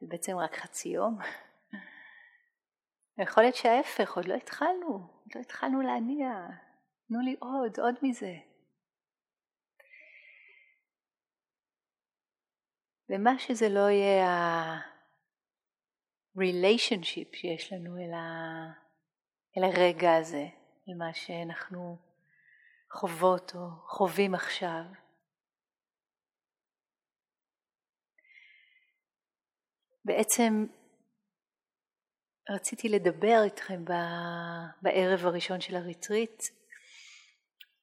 זה בעצם רק חצי יום. יכול להיות שההפך, עוד לא התחלנו, עוד לא התחלנו להניע. תנו לי עוד, עוד מזה. ומה שזה לא יהיה ה-relationship שיש לנו אל, ה... אל הרגע הזה, אל מה שאנחנו חוות או חווים עכשיו. בעצם רציתי לדבר איתכם בערב הראשון של הריטריט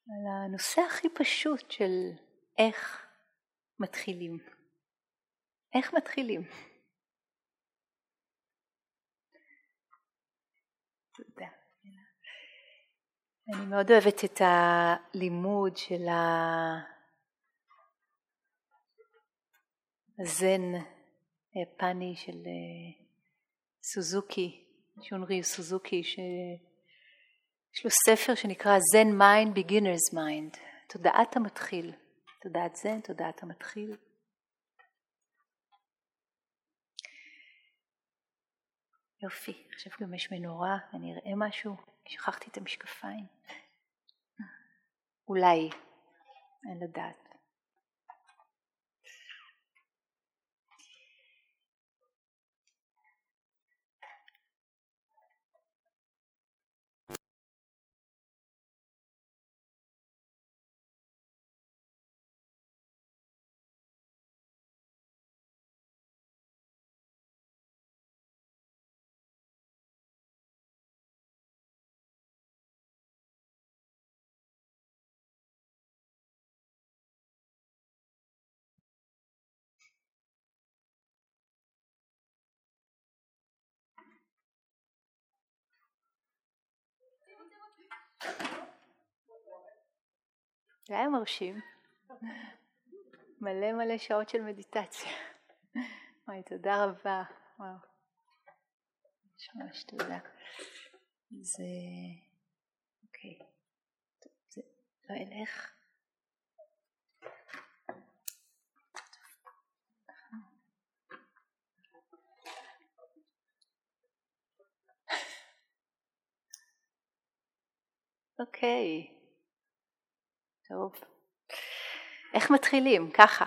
על הנושא הכי פשוט של איך מתחילים. איך מתחילים? אני מאוד אוהבת את הלימוד של הזן היפני של אה, סוזוקי, שונרי סוזוקי, שיש לו ספר שנקרא Zen Mind Beginner's Mind, תודעת המתחיל, תודעת זן, תודעת המתחיל. יופי, עכשיו גם יש מנורה, אני אראה משהו, שכחתי את המשקפיים. אולי, אין לדעת. זה היה מרשים. מלא מלא שעות של מדיטציה. וואי, תודה רבה. וואו. ממש תודה. זה... אוקיי. טוב, זה לא אלך. אוקיי, טוב. איך מתחילים? ככה.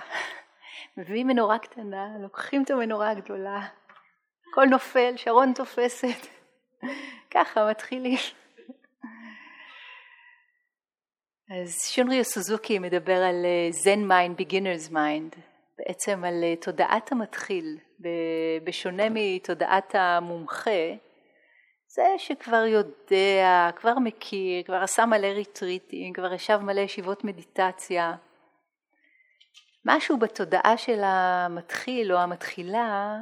מביאים מנורה קטנה, לוקחים את המנורה הגדולה, הכל נופל, שרון תופסת. ככה מתחילים. אז שונריו סוזוקי מדבר על Zen Mind, Beginner's Mind, בעצם על אה, תודעת המתחיל, בשונה מתודעת המומחה, זה שכבר יודע, כבר מכיר, כבר עשה מלא ריטריטים, כבר ישב מלא ישיבות מדיטציה. משהו בתודעה של המתחיל או המתחילה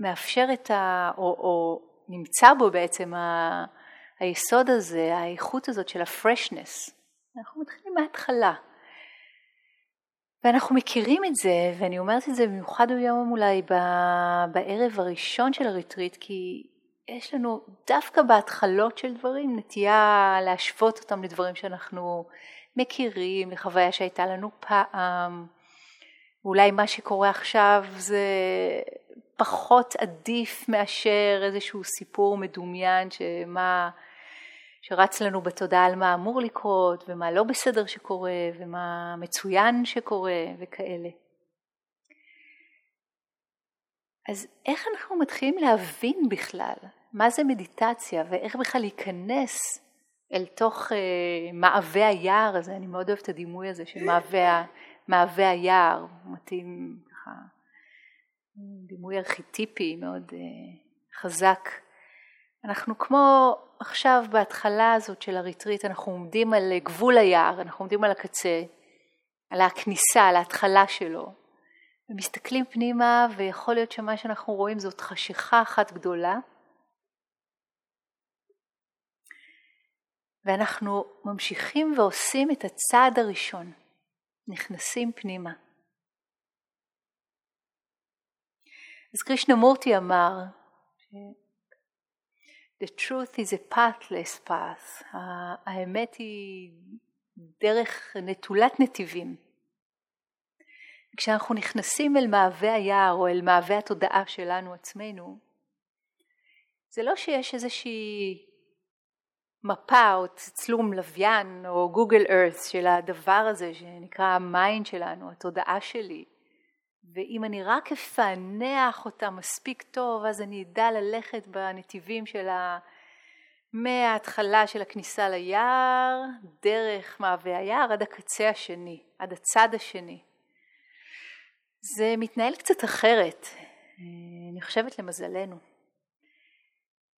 מאפשר את ה... או, או נמצא בו בעצם ה, היסוד הזה, האיכות הזאת של הפרשנס. אנחנו מתחילים מההתחלה. ואנחנו מכירים את זה, ואני אומרת את זה במיוחד היום אולי בערב הראשון של הריטריט, כי יש לנו דווקא בהתחלות של דברים נטייה להשוות אותם לדברים שאנחנו מכירים, לחוויה שהייתה לנו פעם. אולי מה שקורה עכשיו זה פחות עדיף מאשר איזשהו סיפור מדומיין שמה, שרץ לנו בתודעה על מה אמור לקרות ומה לא בסדר שקורה ומה מצוין שקורה וכאלה. אז איך אנחנו מתחילים להבין בכלל מה זה מדיטציה ואיך בכלל להיכנס אל תוך uh, מעווה היער הזה, אני מאוד אוהבת את הדימוי הזה של מעווה, מעווה היער, מתאים ככה, דימוי ארכיטיפי מאוד uh, חזק. אנחנו כמו עכשיו בהתחלה הזאת של הריטריט, אנחנו עומדים על גבול היער, אנחנו עומדים על הקצה, על הכניסה, על ההתחלה שלו, ומסתכלים פנימה ויכול להיות שמה שאנחנו רואים זאת חשיכה אחת גדולה ואנחנו ממשיכים ועושים את הצעד הראשון, נכנסים פנימה. אז קרישנמורטי אמר, The truth is a pathless path, האמת היא דרך נטולת נתיבים. כשאנחנו נכנסים אל מעבה היער או אל מעבה התודעה שלנו עצמנו, זה לא שיש איזושהי מפה או צלום לוויין או Google Earth של הדבר הזה שנקרא ה mind שלנו, התודעה שלי, ואם אני רק אפענח אותה מספיק טוב אז אני אדע ללכת בנתיבים של ה... מההתחלה של הכניסה ליער, דרך מעבה היער עד הקצה השני, עד הצד השני. זה מתנהל קצת אחרת, אני חושבת למזלנו.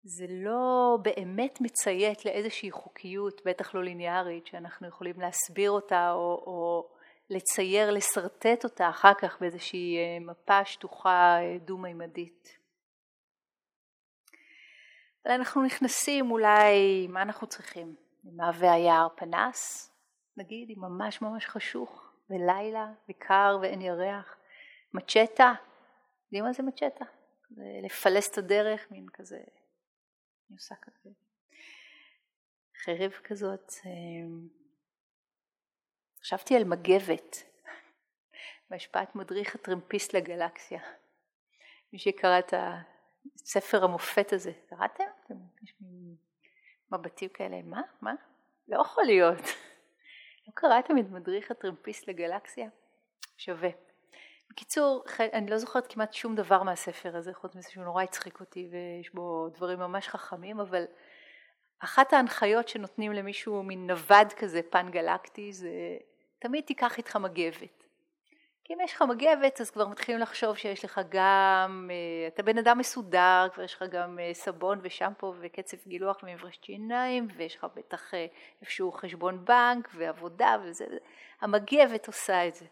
זה לא באמת מציית לאיזושהי חוקיות, בטח לא ליניארית, שאנחנו יכולים להסביר אותה או, או לצייר, לשרטט אותה אחר כך באיזושהי אה, מפה שטוחה אה, דו-מימדית. אנחנו נכנסים אולי, מה אנחנו צריכים? למעבה היער פנס, נגיד, אם ממש ממש חשוך, ולילה, וקר ואין ירח, מצ'טה, יודעים מה זה מצ'טה? לפלס את הדרך, מין כזה, אני עושה כזה, חרב כזאת. אה, חשבתי על מגבת, בהשפעת מדריך הטרמפיסט לגלקסיה. מי שקרא את הספר המופת הזה, קראתם? יש מבטים כאלה, מה? מה? לא יכול להיות. לא קראתם את מדריך הטרמפיסט לגלקסיה? שווה. בקיצור, אני לא זוכרת כמעט שום דבר מהספר הזה, חוץ מזה שהוא נורא הצחיק אותי ויש בו דברים ממש חכמים, אבל אחת ההנחיות שנותנים למישהו מין נווד כזה פן גלקטי זה תמיד תיקח איתך מגבת. כי אם יש לך מגבת אז כבר מתחילים לחשוב שיש לך גם, אה, אתה בן אדם מסודר, כבר יש לך גם אה, סבון ושמפו וקצף גילוח ומברשת שיניים ויש לך בטח אה, איפשהו חשבון בנק ועבודה וזה, המגבת עושה את זה.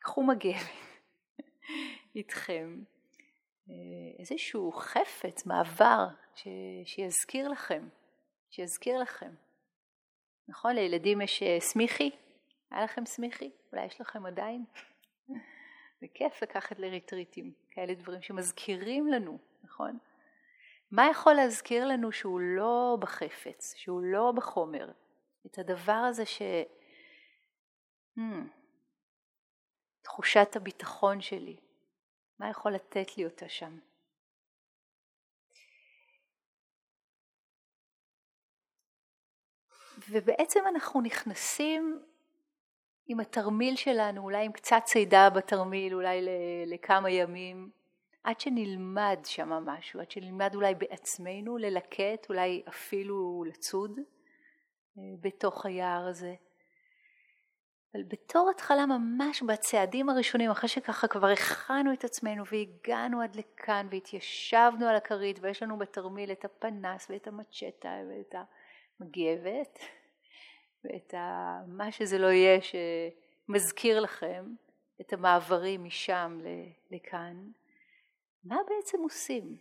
קחו מגבת איתכם. איזשהו חפץ, מעבר, ש... שיזכיר לכם, שיזכיר לכם. נכון, לילדים יש סמיכי, היה לכם סמיכי? אולי יש לכם עדיין? זה כיף לקחת לריטריטים, כאלה דברים שמזכירים לנו, נכון? מה יכול להזכיר לנו שהוא לא בחפץ, שהוא לא בחומר? את הדבר הזה ש... Hmm, תחושת הביטחון שלי, מה יכול לתת לי אותה שם? ובעצם אנחנו נכנסים עם התרמיל שלנו, אולי עם קצת צידה בתרמיל, אולי לכמה ימים, עד שנלמד שם משהו, עד שנלמד אולי בעצמנו ללקט, אולי אפילו לצוד אה, בתוך היער הזה. אבל בתור התחלה ממש בצעדים הראשונים, אחרי שככה כבר הכנו את עצמנו והגענו עד לכאן והתיישבנו על הכרית ויש לנו בתרמיל את הפנס ואת המצ'טה ואת המגבת, ואת ה... מה שזה לא יהיה שמזכיר לכם את המעברים משם לכאן, מה בעצם עושים?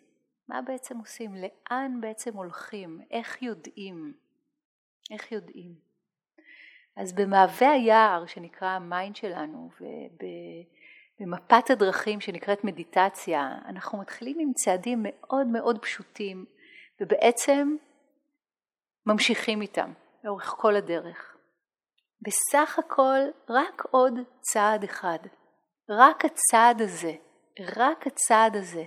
מה בעצם עושים? לאן בעצם הולכים? איך יודעים? איך יודעים? אז במעבה היער שנקרא ה mind שלנו ובמפת הדרכים שנקראת מדיטציה אנחנו מתחילים עם צעדים מאוד מאוד פשוטים ובעצם ממשיכים איתם. לאורך כל הדרך. בסך הכל רק עוד צעד אחד. רק הצעד הזה, רק הצעד הזה.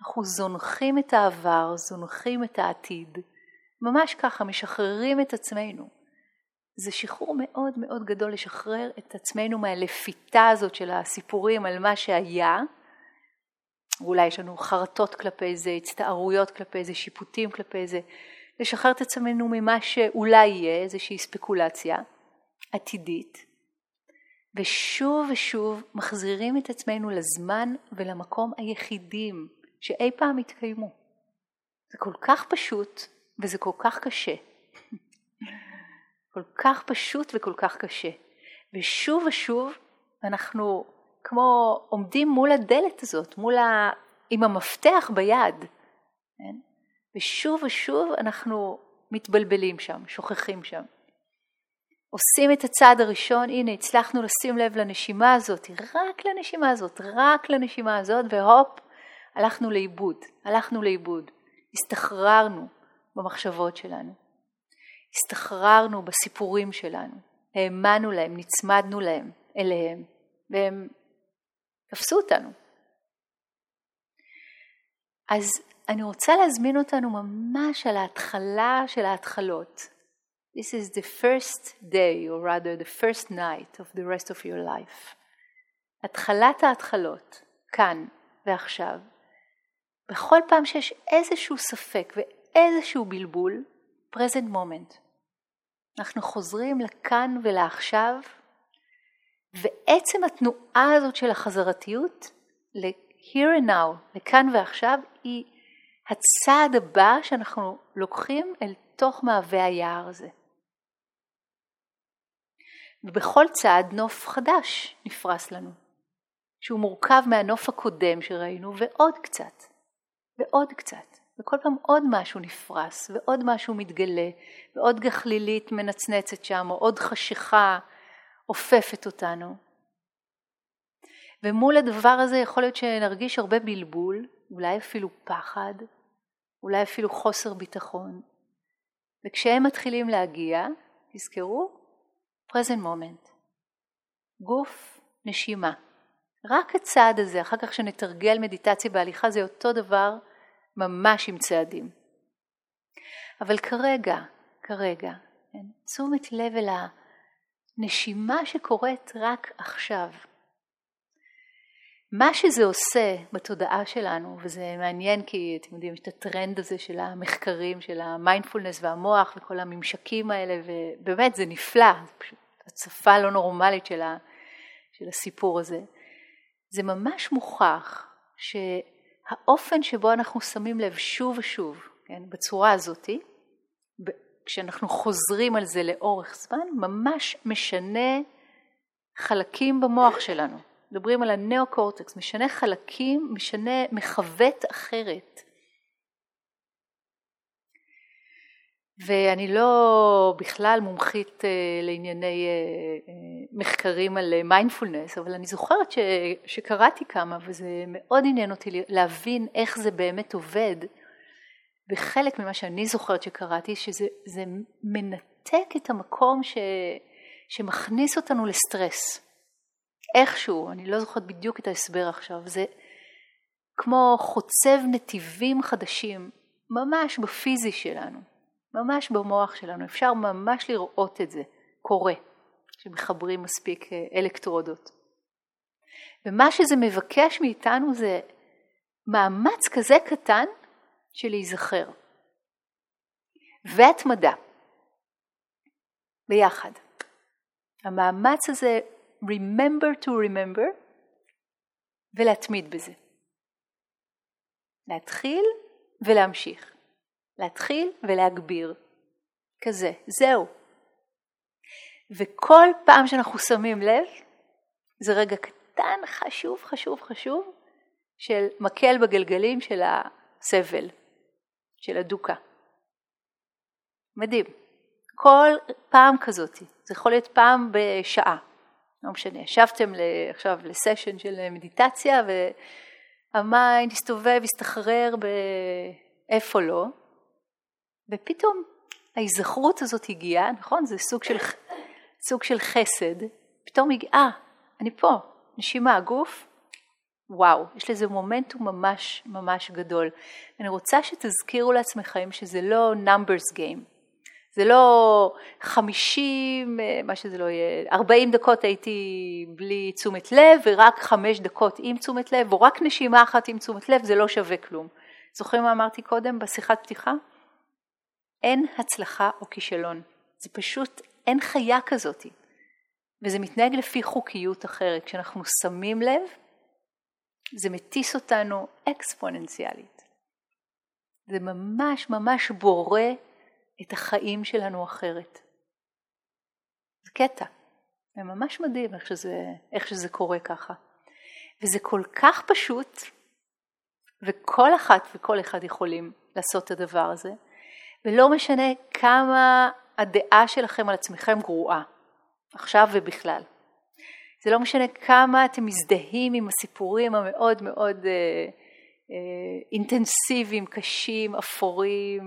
אנחנו זונחים את העבר, זונחים את העתיד. ממש ככה, משחררים את עצמנו. זה שחרור מאוד מאוד גדול לשחרר את עצמנו מהלפיתה הזאת של הסיפורים על מה שהיה. אולי יש לנו חרטות כלפי זה, הצטערויות כלפי זה, שיפוטים כלפי זה. לשחרר את עצמנו ממה שאולי יהיה, איזושהי ספקולציה עתידית, ושוב ושוב מחזירים את עצמנו לזמן ולמקום היחידים שאי פעם התקיימו. זה כל כך פשוט וזה כל כך קשה. כל כך פשוט וכל כך קשה. ושוב ושוב אנחנו כמו עומדים מול הדלת הזאת, מול ה... עם המפתח ביד. כן? ושוב ושוב אנחנו מתבלבלים שם, שוכחים שם. עושים את הצעד הראשון, הנה הצלחנו לשים לב לנשימה הזאת, רק לנשימה הזאת, רק לנשימה הזאת, והופ, הלכנו לאיבוד, הלכנו לאיבוד, הסתחררנו במחשבות שלנו, הסתחררנו בסיפורים שלנו, האמנו להם, נצמדנו להם, אליהם, והם תפסו אותנו. אז אני רוצה להזמין אותנו ממש על ההתחלה של ההתחלות. This is the first day, or rather the first night of the rest of your life. התחלת ההתחלות, כאן ועכשיו. בכל פעם שיש איזשהו ספק ואיזשהו בלבול, present moment. אנחנו חוזרים לכאן ולעכשיו, ועצם התנועה הזאת של החזרתיות ל-here and now, לכאן ועכשיו, היא הצעד הבא שאנחנו לוקחים אל תוך מעבה היער הזה. ובכל צעד נוף חדש נפרס לנו, שהוא מורכב מהנוף הקודם שראינו ועוד קצת, ועוד קצת, וכל פעם עוד משהו נפרס, ועוד משהו מתגלה, ועוד גחלילית מנצנצת שם, או עוד חשיכה עופפת אותנו. ומול הדבר הזה יכול להיות שנרגיש הרבה בלבול, אולי אפילו פחד, אולי אפילו חוסר ביטחון. וכשהם מתחילים להגיע, תזכרו, present moment. גוף, נשימה. רק הצעד הזה, אחר כך שנתרגל מדיטציה בהליכה, זה אותו דבר ממש עם צעדים. אבל כרגע, כרגע, כן, תשומת לב אל הנשימה שקורית רק עכשיו. מה שזה עושה בתודעה שלנו, וזה מעניין כי אתם יודעים, יש את הטרנד הזה של המחקרים, של המיינדפולנס והמוח וכל הממשקים האלה, ובאמת זה נפלא, זה פשוט הצפה לא נורמלית של, של הסיפור הזה. זה ממש מוכח שהאופן שבו אנחנו שמים לב שוב ושוב, כן, בצורה הזאתי, כשאנחנו חוזרים על זה לאורך זמן, ממש משנה חלקים במוח שלנו. מדברים על הנאו-קורטקס, משנה חלקים, משנה, מכוות אחרת. ואני לא בכלל מומחית אה, לענייני אה, אה, מחקרים על מיינדפולנס, אבל אני זוכרת ש, שקראתי כמה וזה מאוד עניין אותי להבין איך זה באמת עובד. וחלק ממה שאני זוכרת שקראתי, שזה מנתק את המקום ש, שמכניס אותנו לסטרס. איכשהו, אני לא זוכרת בדיוק את ההסבר עכשיו, זה כמו חוצב נתיבים חדשים, ממש בפיזי שלנו, ממש במוח שלנו, אפשר ממש לראות את זה קורה, כשמחברים מספיק אה, אלקטרודות. ומה שזה מבקש מאיתנו זה מאמץ כזה קטן של להיזכר. והתמדה. ביחד. המאמץ הזה remember to remember ולהתמיד בזה. להתחיל ולהמשיך. להתחיל ולהגביר. כזה, זהו. וכל פעם שאנחנו שמים לב, זה רגע קטן, חשוב, חשוב, חשוב, של מקל בגלגלים של הסבל, של הדוקה. מדהים. כל פעם כזאת, זה יכול להיות פעם בשעה, לא משנה, ישבתם עכשיו לסשן של מדיטציה והמיינד הסתובב, הסתחרר באיפה לא, ופתאום ההיזכרות הזאת הגיעה, נכון? זה סוג של, סוג של חסד, פתאום הגיעה, אה, אני פה, נשימה, גוף, וואו, יש לזה מומנטום ממש ממש גדול. אני רוצה שתזכירו לעצמכם שזה לא numbers game. זה לא חמישים, אה, מה שזה לא יהיה, ארבעים דקות הייתי בלי תשומת לב ורק חמש דקות עם תשומת לב, או רק נשימה אחת עם תשומת לב, זה לא שווה כלום. זוכרים מה אמרתי קודם בשיחת פתיחה? אין הצלחה או כישלון. זה פשוט, אין חיה כזאת. וזה מתנהג לפי חוקיות אחרת. כשאנחנו שמים לב, זה מטיס אותנו אקספוננציאלית. זה ממש ממש בורא את החיים שלנו אחרת. זה קטע, זה ממש מדהים איך שזה, איך שזה קורה ככה. וזה כל כך פשוט, וכל אחת וכל אחד יכולים לעשות את הדבר הזה, ולא משנה כמה הדעה שלכם על עצמכם גרועה, עכשיו ובכלל. זה לא משנה כמה אתם מזדהים עם הסיפורים המאוד מאוד אה, אה, אינטנסיביים, קשים, אפורים,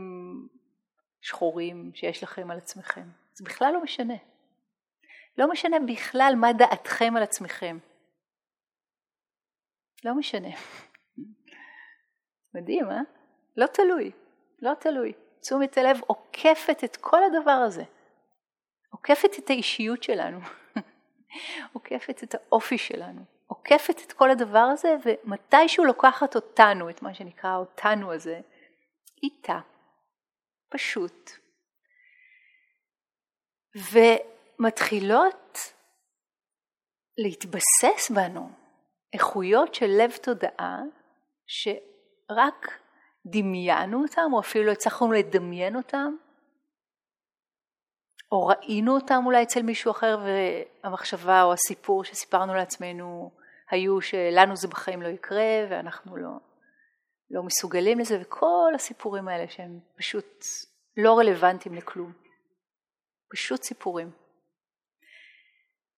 שחורים שיש לכם על עצמכם. זה בכלל לא משנה. לא משנה בכלל מה דעתכם על עצמכם. לא משנה. מדהים, אה? לא תלוי, לא תלוי. תשומת הלב עוקפת את כל הדבר הזה. עוקפת את האישיות שלנו, עוקפת את האופי שלנו, עוקפת את כל הדבר הזה, ומתישהו לוקחת אותנו, את מה שנקרא אותנו הזה, איתה. פשוט. ומתחילות להתבסס בנו איכויות של לב תודעה שרק דמיינו אותם או אפילו לא הצלחנו לדמיין אותם או ראינו אותם אולי אצל מישהו אחר והמחשבה או הסיפור שסיפרנו לעצמנו היו שלנו זה בחיים לא יקרה ואנחנו לא, לא מסוגלים לזה וכל הסיפורים האלה שהם פשוט לא רלוונטיים לכלום. פשוט סיפורים.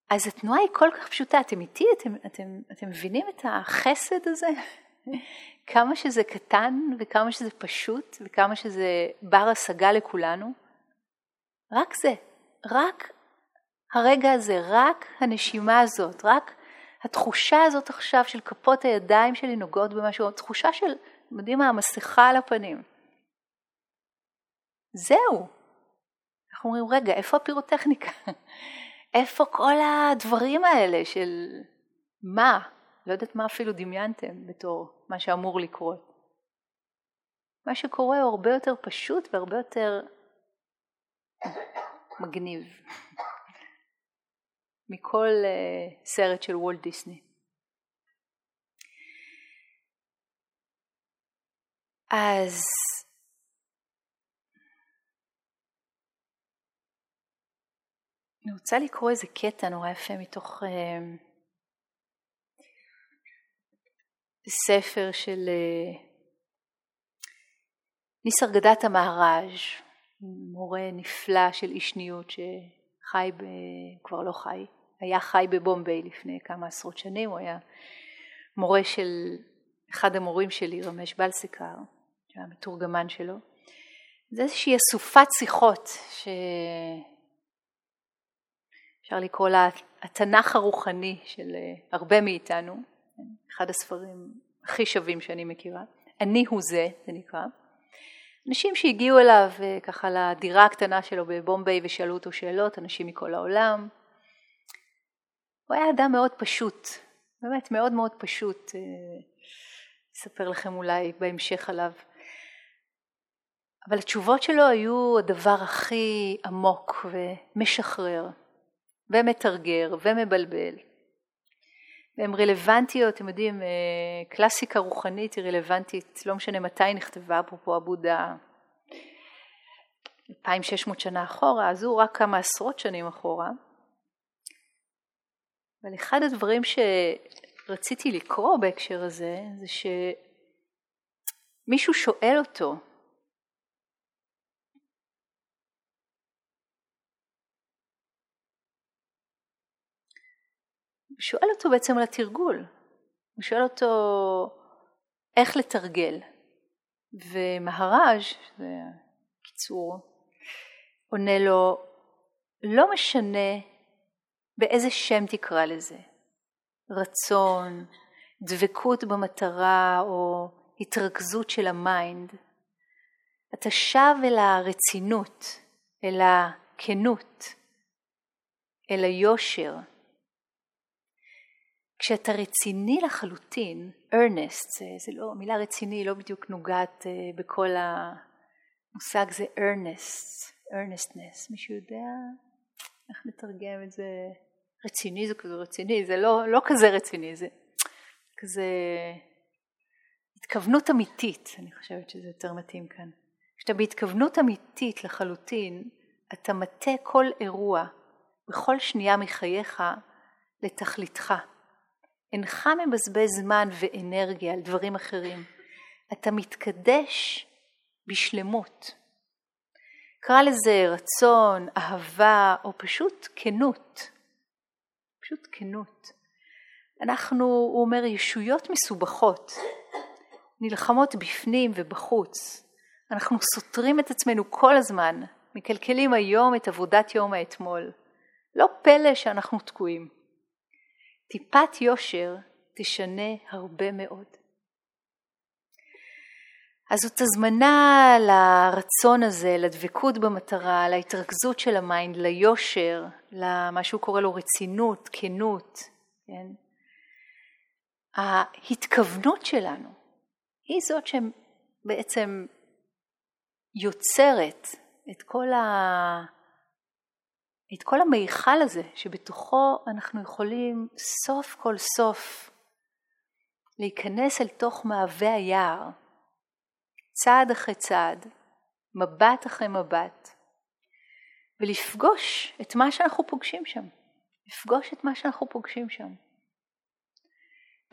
אז התנועה היא כל כך פשוטה, אתם איתי? אתם, אתם, אתם מבינים את החסד הזה? כמה שזה קטן וכמה שזה פשוט וכמה שזה בר השגה לכולנו? רק זה, רק הרגע הזה, רק הנשימה הזאת, רק התחושה הזאת עכשיו של כפות הידיים שלי נוגעות במשהו, תחושה של, אתם יודעים מה, המסכה על הפנים. זהו. אנחנו אומרים, רגע, איפה הפירוטכניקה? איפה כל הדברים האלה של מה? לא יודעת מה אפילו דמיינתם בתור מה שאמור לקרות. מה שקורה הוא הרבה יותר פשוט והרבה יותר מגניב מכל uh, סרט של וולט דיסני. אז אני רוצה לקרוא איזה קטע נורא יפה מתוך uh, ספר של uh, ניסר גדת המהר"ז, מורה נפלא של אישניות שחי, ב... כבר לא חי, היה חי בבומביי לפני כמה עשרות שנים, הוא היה מורה של אחד המורים שלי, רמש בלסקר, שהיה מתורגמן שלו. זה איזושהי אסופת שיחות שאפשר לקרוא לה התנ"ך הרוחני של הרבה מאיתנו, אחד הספרים הכי שווים שאני מכירה. אני הוא זה, זה נקרא. אנשים שהגיעו אליו אה, ככה לדירה הקטנה שלו בבומביי ושאלו אותו שאלות, אנשים מכל העולם. הוא היה אדם מאוד פשוט, באמת מאוד מאוד פשוט, אה, אספר לכם אולי בהמשך עליו. אבל התשובות שלו היו הדבר הכי עמוק ומשחרר ומתרגר ומבלבל. והן רלוונטיות, אתם יודעים, אה, קלאסיקה רוחנית היא רלוונטית, לא משנה מתי נכתבה, אפרופו הבודה, 2600 שנה אחורה, אז הוא רק כמה עשרות שנים אחורה. אבל אחד הדברים שרציתי לקרוא בהקשר הזה, זה שמישהו שואל אותו, שואל אותו בעצם על התרגול, הוא שואל אותו איך לתרגל, ומהראז', זה קיצור, עונה לו, לא משנה באיזה שם תקרא לזה, רצון, דבקות במטרה או התרכזות של ה mind, אתה שב אל הרצינות, אל הכנות, אל היושר, כשאתה רציני לחלוטין, earnest, זה, זה לא, מילה רציני לא בדיוק נוגעת uh, בכל המושג זה earnest, earnestness, מישהו יודע איך נתרגם את זה? רציני זה כזה רציני, זה לא, לא כזה רציני, זה כזה התכוונות אמיתית, אני חושבת שזה יותר מתאים כאן. כשאתה בהתכוונות אמיתית לחלוטין, אתה מטה כל אירוע בכל שנייה מחייך לתכליתך. אינך מבזבז זמן ואנרגיה על דברים אחרים, אתה מתקדש בשלמות. קרא לזה רצון, אהבה או פשוט כנות. פשוט כנות. אנחנו, הוא אומר, ישויות מסובכות, נלחמות בפנים ובחוץ. אנחנו סותרים את עצמנו כל הזמן, מקלקלים היום את עבודת יום האתמול. לא פלא שאנחנו תקועים. טיפת יושר תשנה הרבה מאוד. אז זאת הזמנה לרצון הזה, לדבקות במטרה, להתרכזות של ה mind, ליושר, למה שהוא קורא לו רצינות, כנות, כן? ההתכוונות שלנו היא זאת שבעצם יוצרת את כל, ה... את כל המיכל הזה שבתוכו אנחנו יכולים סוף כל סוף להיכנס אל תוך מעבה היער צעד אחרי צעד, מבט אחרי מבט, ולפגוש את מה שאנחנו פוגשים שם. לפגוש את מה שאנחנו פוגשים שם.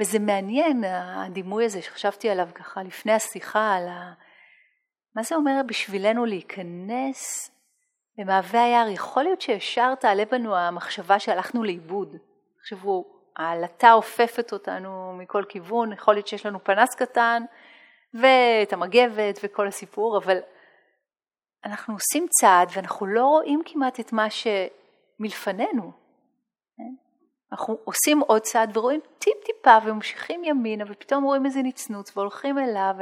וזה מעניין הדימוי הזה שחשבתי עליו ככה לפני השיחה, על ה... מה זה אומר בשבילנו להיכנס למעבה היער? יכול להיות שישר תעלה בנו המחשבה שהלכנו לאיבוד. תחשבו, העלטה אופפת אותנו מכל כיוון, יכול להיות שיש לנו פנס קטן, ואת המגבת וכל הסיפור, אבל אנחנו עושים צעד ואנחנו לא רואים כמעט את מה שמלפנינו. כן? אנחנו עושים עוד צעד ורואים טיפ טיפה וממשיכים ימינה ופתאום רואים איזה נצנוץ והולכים אליו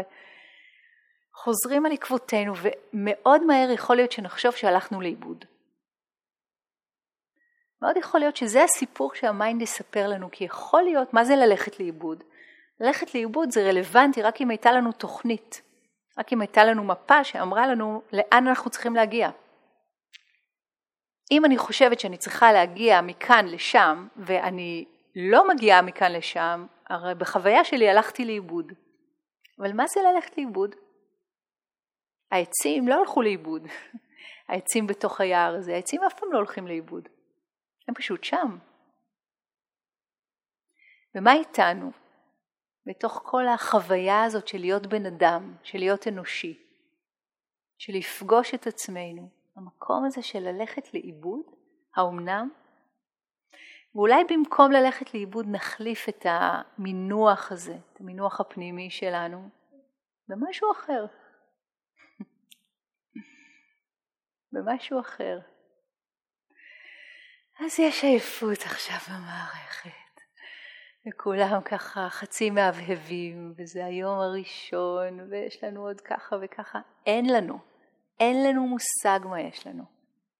וחוזרים על עקבותינו ומאוד מהר יכול להיות שנחשוב שהלכנו לאיבוד. מאוד יכול להיות שזה הסיפור שה mind יספר לנו, כי יכול להיות, מה זה ללכת לאיבוד? ללכת לאיבוד זה רלוונטי רק אם הייתה לנו תוכנית, רק אם הייתה לנו מפה שאמרה לנו לאן אנחנו צריכים להגיע. אם אני חושבת שאני צריכה להגיע מכאן לשם ואני לא מגיעה מכאן לשם, הרי בחוויה שלי הלכתי לאיבוד. אבל מה זה ללכת לאיבוד? העצים לא הלכו לאיבוד, העצים בתוך היער הזה, העצים אף פעם לא הולכים לאיבוד, הם פשוט שם. ומה איתנו? בתוך כל החוויה הזאת של להיות בן אדם, של להיות אנושי, של לפגוש את עצמנו, המקום הזה של ללכת לאיבוד, האומנם? ואולי במקום ללכת לאיבוד נחליף את המינוח הזה, את המינוח הפנימי שלנו, במשהו אחר. במשהו אחר. אז יש עייפות עכשיו במערכת. וכולם ככה חצי מהבהבים, וזה היום הראשון, ויש לנו עוד ככה וככה. אין לנו, אין לנו מושג מה יש לנו.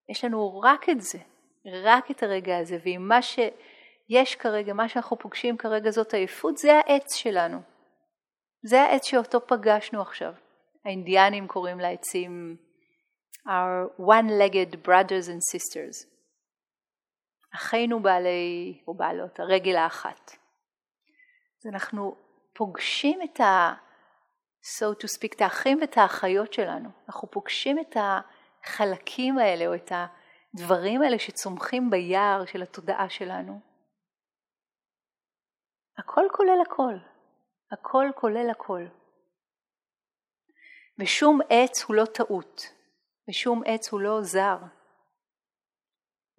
יש לנו רק את זה, רק את הרגע הזה, ואם מה שיש כרגע, מה שאנחנו פוגשים כרגע זאת עייפות, זה העץ שלנו. זה העץ שאותו פגשנו עכשיו. האינדיאנים קוראים לעצים our one-legged brothers and sisters. אחינו בעלי או בעלות, הרגל האחת. אז אנחנו פוגשים את ה... so to speak, את האחים ואת האחיות שלנו. אנחנו פוגשים את החלקים האלה או את הדברים האלה שצומחים ביער של התודעה שלנו. הכל כולל הכל. הכל כולל הכל. ושום עץ הוא לא טעות, ושום עץ הוא לא זר.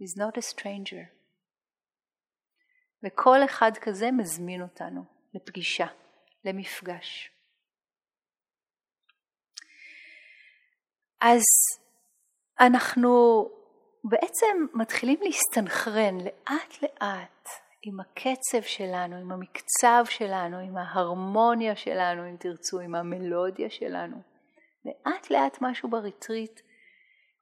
He's not a stranger. וכל אחד כזה מזמין אותנו. לפגישה, למפגש. אז אנחנו בעצם מתחילים להסתנכרן לאט לאט עם הקצב שלנו, עם המקצב שלנו, עם ההרמוניה שלנו, אם תרצו, עם המלודיה שלנו. לאט לאט משהו בריטריט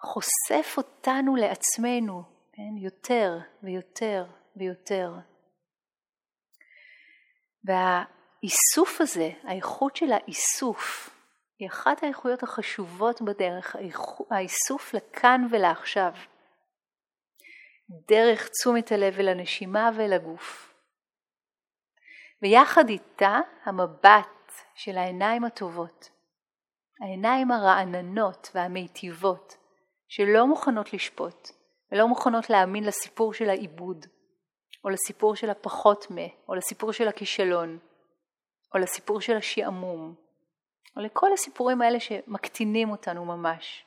חושף אותנו לעצמנו, כן? יותר ויותר ויותר. והאיסוף הזה, האיכות של האיסוף, היא אחת האיכויות החשובות בדרך, האיסוף לכאן ולעכשיו, דרך תשומת הלב אל הנשימה ואל הגוף. ויחד איתה המבט של העיניים הטובות, העיניים הרעננות והמיטיבות, שלא מוכנות לשפוט ולא מוכנות להאמין לסיפור של העיבוד, או לסיפור של הפחות מ, או לסיפור של הכישלון, או לסיפור של השעמום, או לכל הסיפורים האלה שמקטינים אותנו ממש.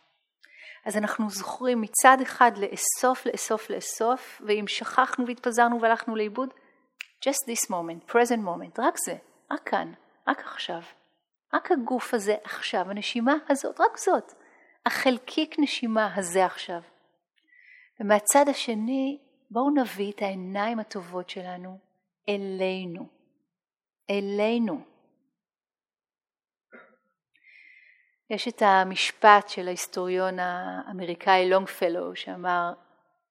אז אנחנו זוכרים מצד אחד לאסוף, לאסוף, לאסוף, ואם שכחנו והתפזרנו והלכנו לאיבוד, just this moment, present moment, רק זה, רק כאן, רק עכשיו. רק הגוף הזה עכשיו, הנשימה הזאת, רק זאת. החלקיק נשימה הזה עכשיו. ומהצד השני, בואו נביא את העיניים הטובות שלנו אלינו, אלינו. יש את המשפט של ההיסטוריון האמריקאי לונגפלו שאמר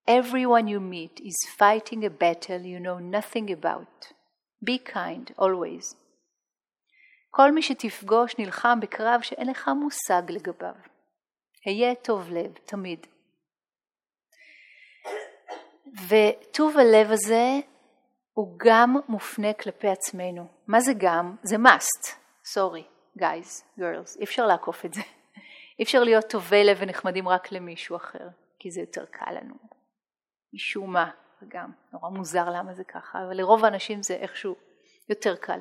Everyone you meet is fighting a battle you know nothing about. Be kind always. כל מי שתפגוש נלחם בקרב שאין לך מושג לגביו. היה טוב לב, תמיד. וטוב הלב הזה הוא גם מופנה כלפי עצמנו. מה זה גם? זה must. סורי, guys, girls, אי אפשר לעקוף את זה. אי אפשר להיות טובי לב ונחמדים רק למישהו אחר, כי זה יותר קל לנו. משום מה, וגם נורא מוזר למה זה ככה, אבל לרוב האנשים זה איכשהו יותר קל.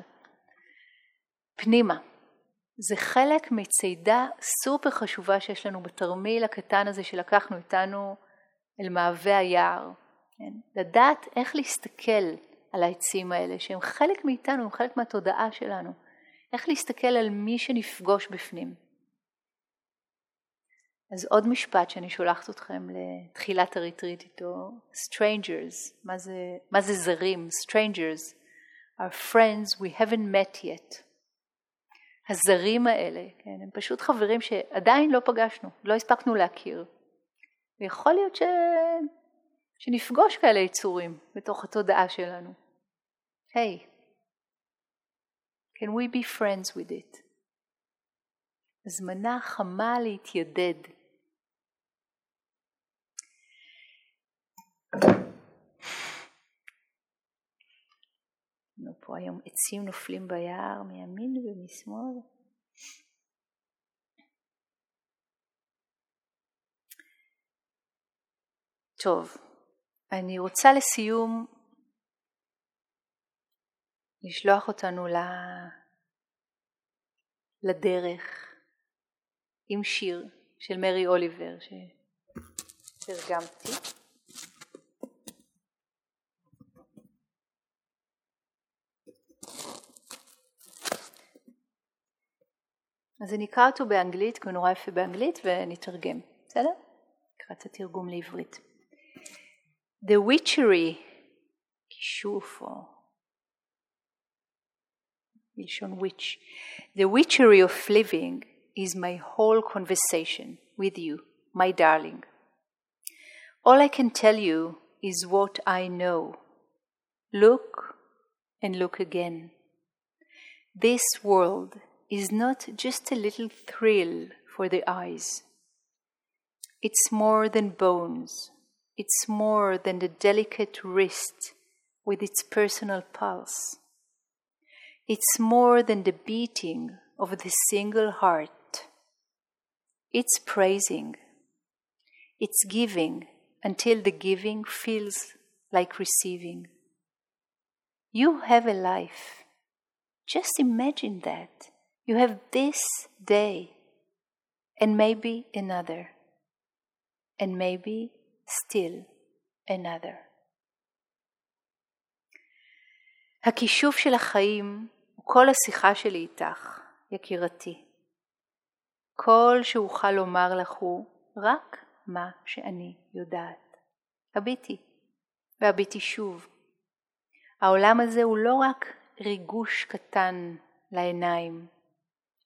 פנימה. זה חלק מצידה סופר חשובה שיש לנו בתרמיל הקטן הזה שלקחנו איתנו אל מעבה היער. כן? לדעת איך להסתכל על העצים האלה, שהם חלק מאיתנו, הם חלק מהתודעה שלנו. איך להסתכל על מי שנפגוש בפנים. אז עוד משפט שאני שולחת אתכם לתחילת הריטריט איתו, strangers, מה זה, מה זה זרים? strangers are friends we haven't met yet. הזרים האלה, כן, הם פשוט חברים שעדיין לא פגשנו, לא הספקנו להכיר. ויכול להיות ש... שנפגוש כאלה יצורים בתוך התודעה שלנו. היי, hey, can we be friends with it? הזמנה חמה להתיידד. פה היום עצים נופלים ביער מימין ומשמאל. טוב, אני רוצה לסיום לשלוח אותנו לדרך עם שיר של מרי אוליבר שתרגמתי. אז אני אקרא אותו באנגלית, כי הוא נורא יפה באנגלית, ונתרגם, בסדר? נקרא את התרגום לעברית. The witchery, כישוף או מלשון witch, the witchery of living is my whole conversation with you, my darling. All I can tell you is what I know. Look and look again. This world is not just a little thrill for the eyes. It's more than bones. It's more than the delicate wrist with its personal pulse. It's more than the beating of the single heart. It's praising. It's giving until the giving feels like receiving. You have a life. Just imagine that. You have this day and maybe another, and maybe still another. הכישוף של החיים הוא כל השיחה שלי איתך, יקירתי. כל שאוכל לומר לך הוא רק מה שאני יודעת. הביטי, והביטי שוב. העולם הזה הוא לא רק ריגוש קטן לעיניים,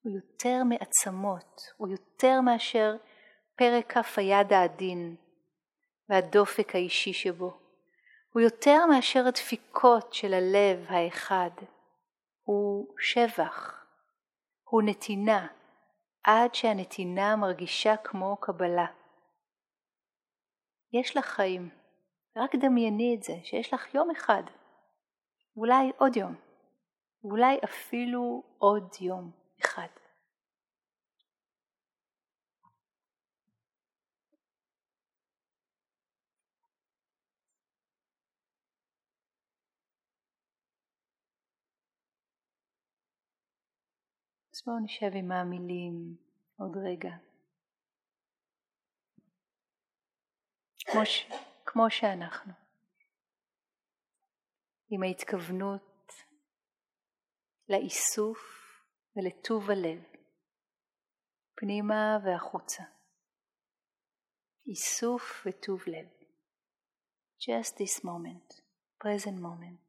הוא יותר מעצמות, הוא יותר מאשר פרק כף היד העדין והדופק האישי שבו. הוא יותר מאשר הדפיקות של הלב האחד. הוא שבח, הוא נתינה, עד שהנתינה מרגישה כמו קבלה. יש לך חיים, רק דמייני את זה, שיש לך יום אחד, אולי עוד יום, אולי אפילו עוד יום. אחד. אז בואו נשב עם המילים עוד רגע. כמו, ש... כמו שאנחנו, עם ההתכוונות לאיסוף ולטוב הלב, פנימה והחוצה. איסוף וטוב לב. Just this moment, present moment.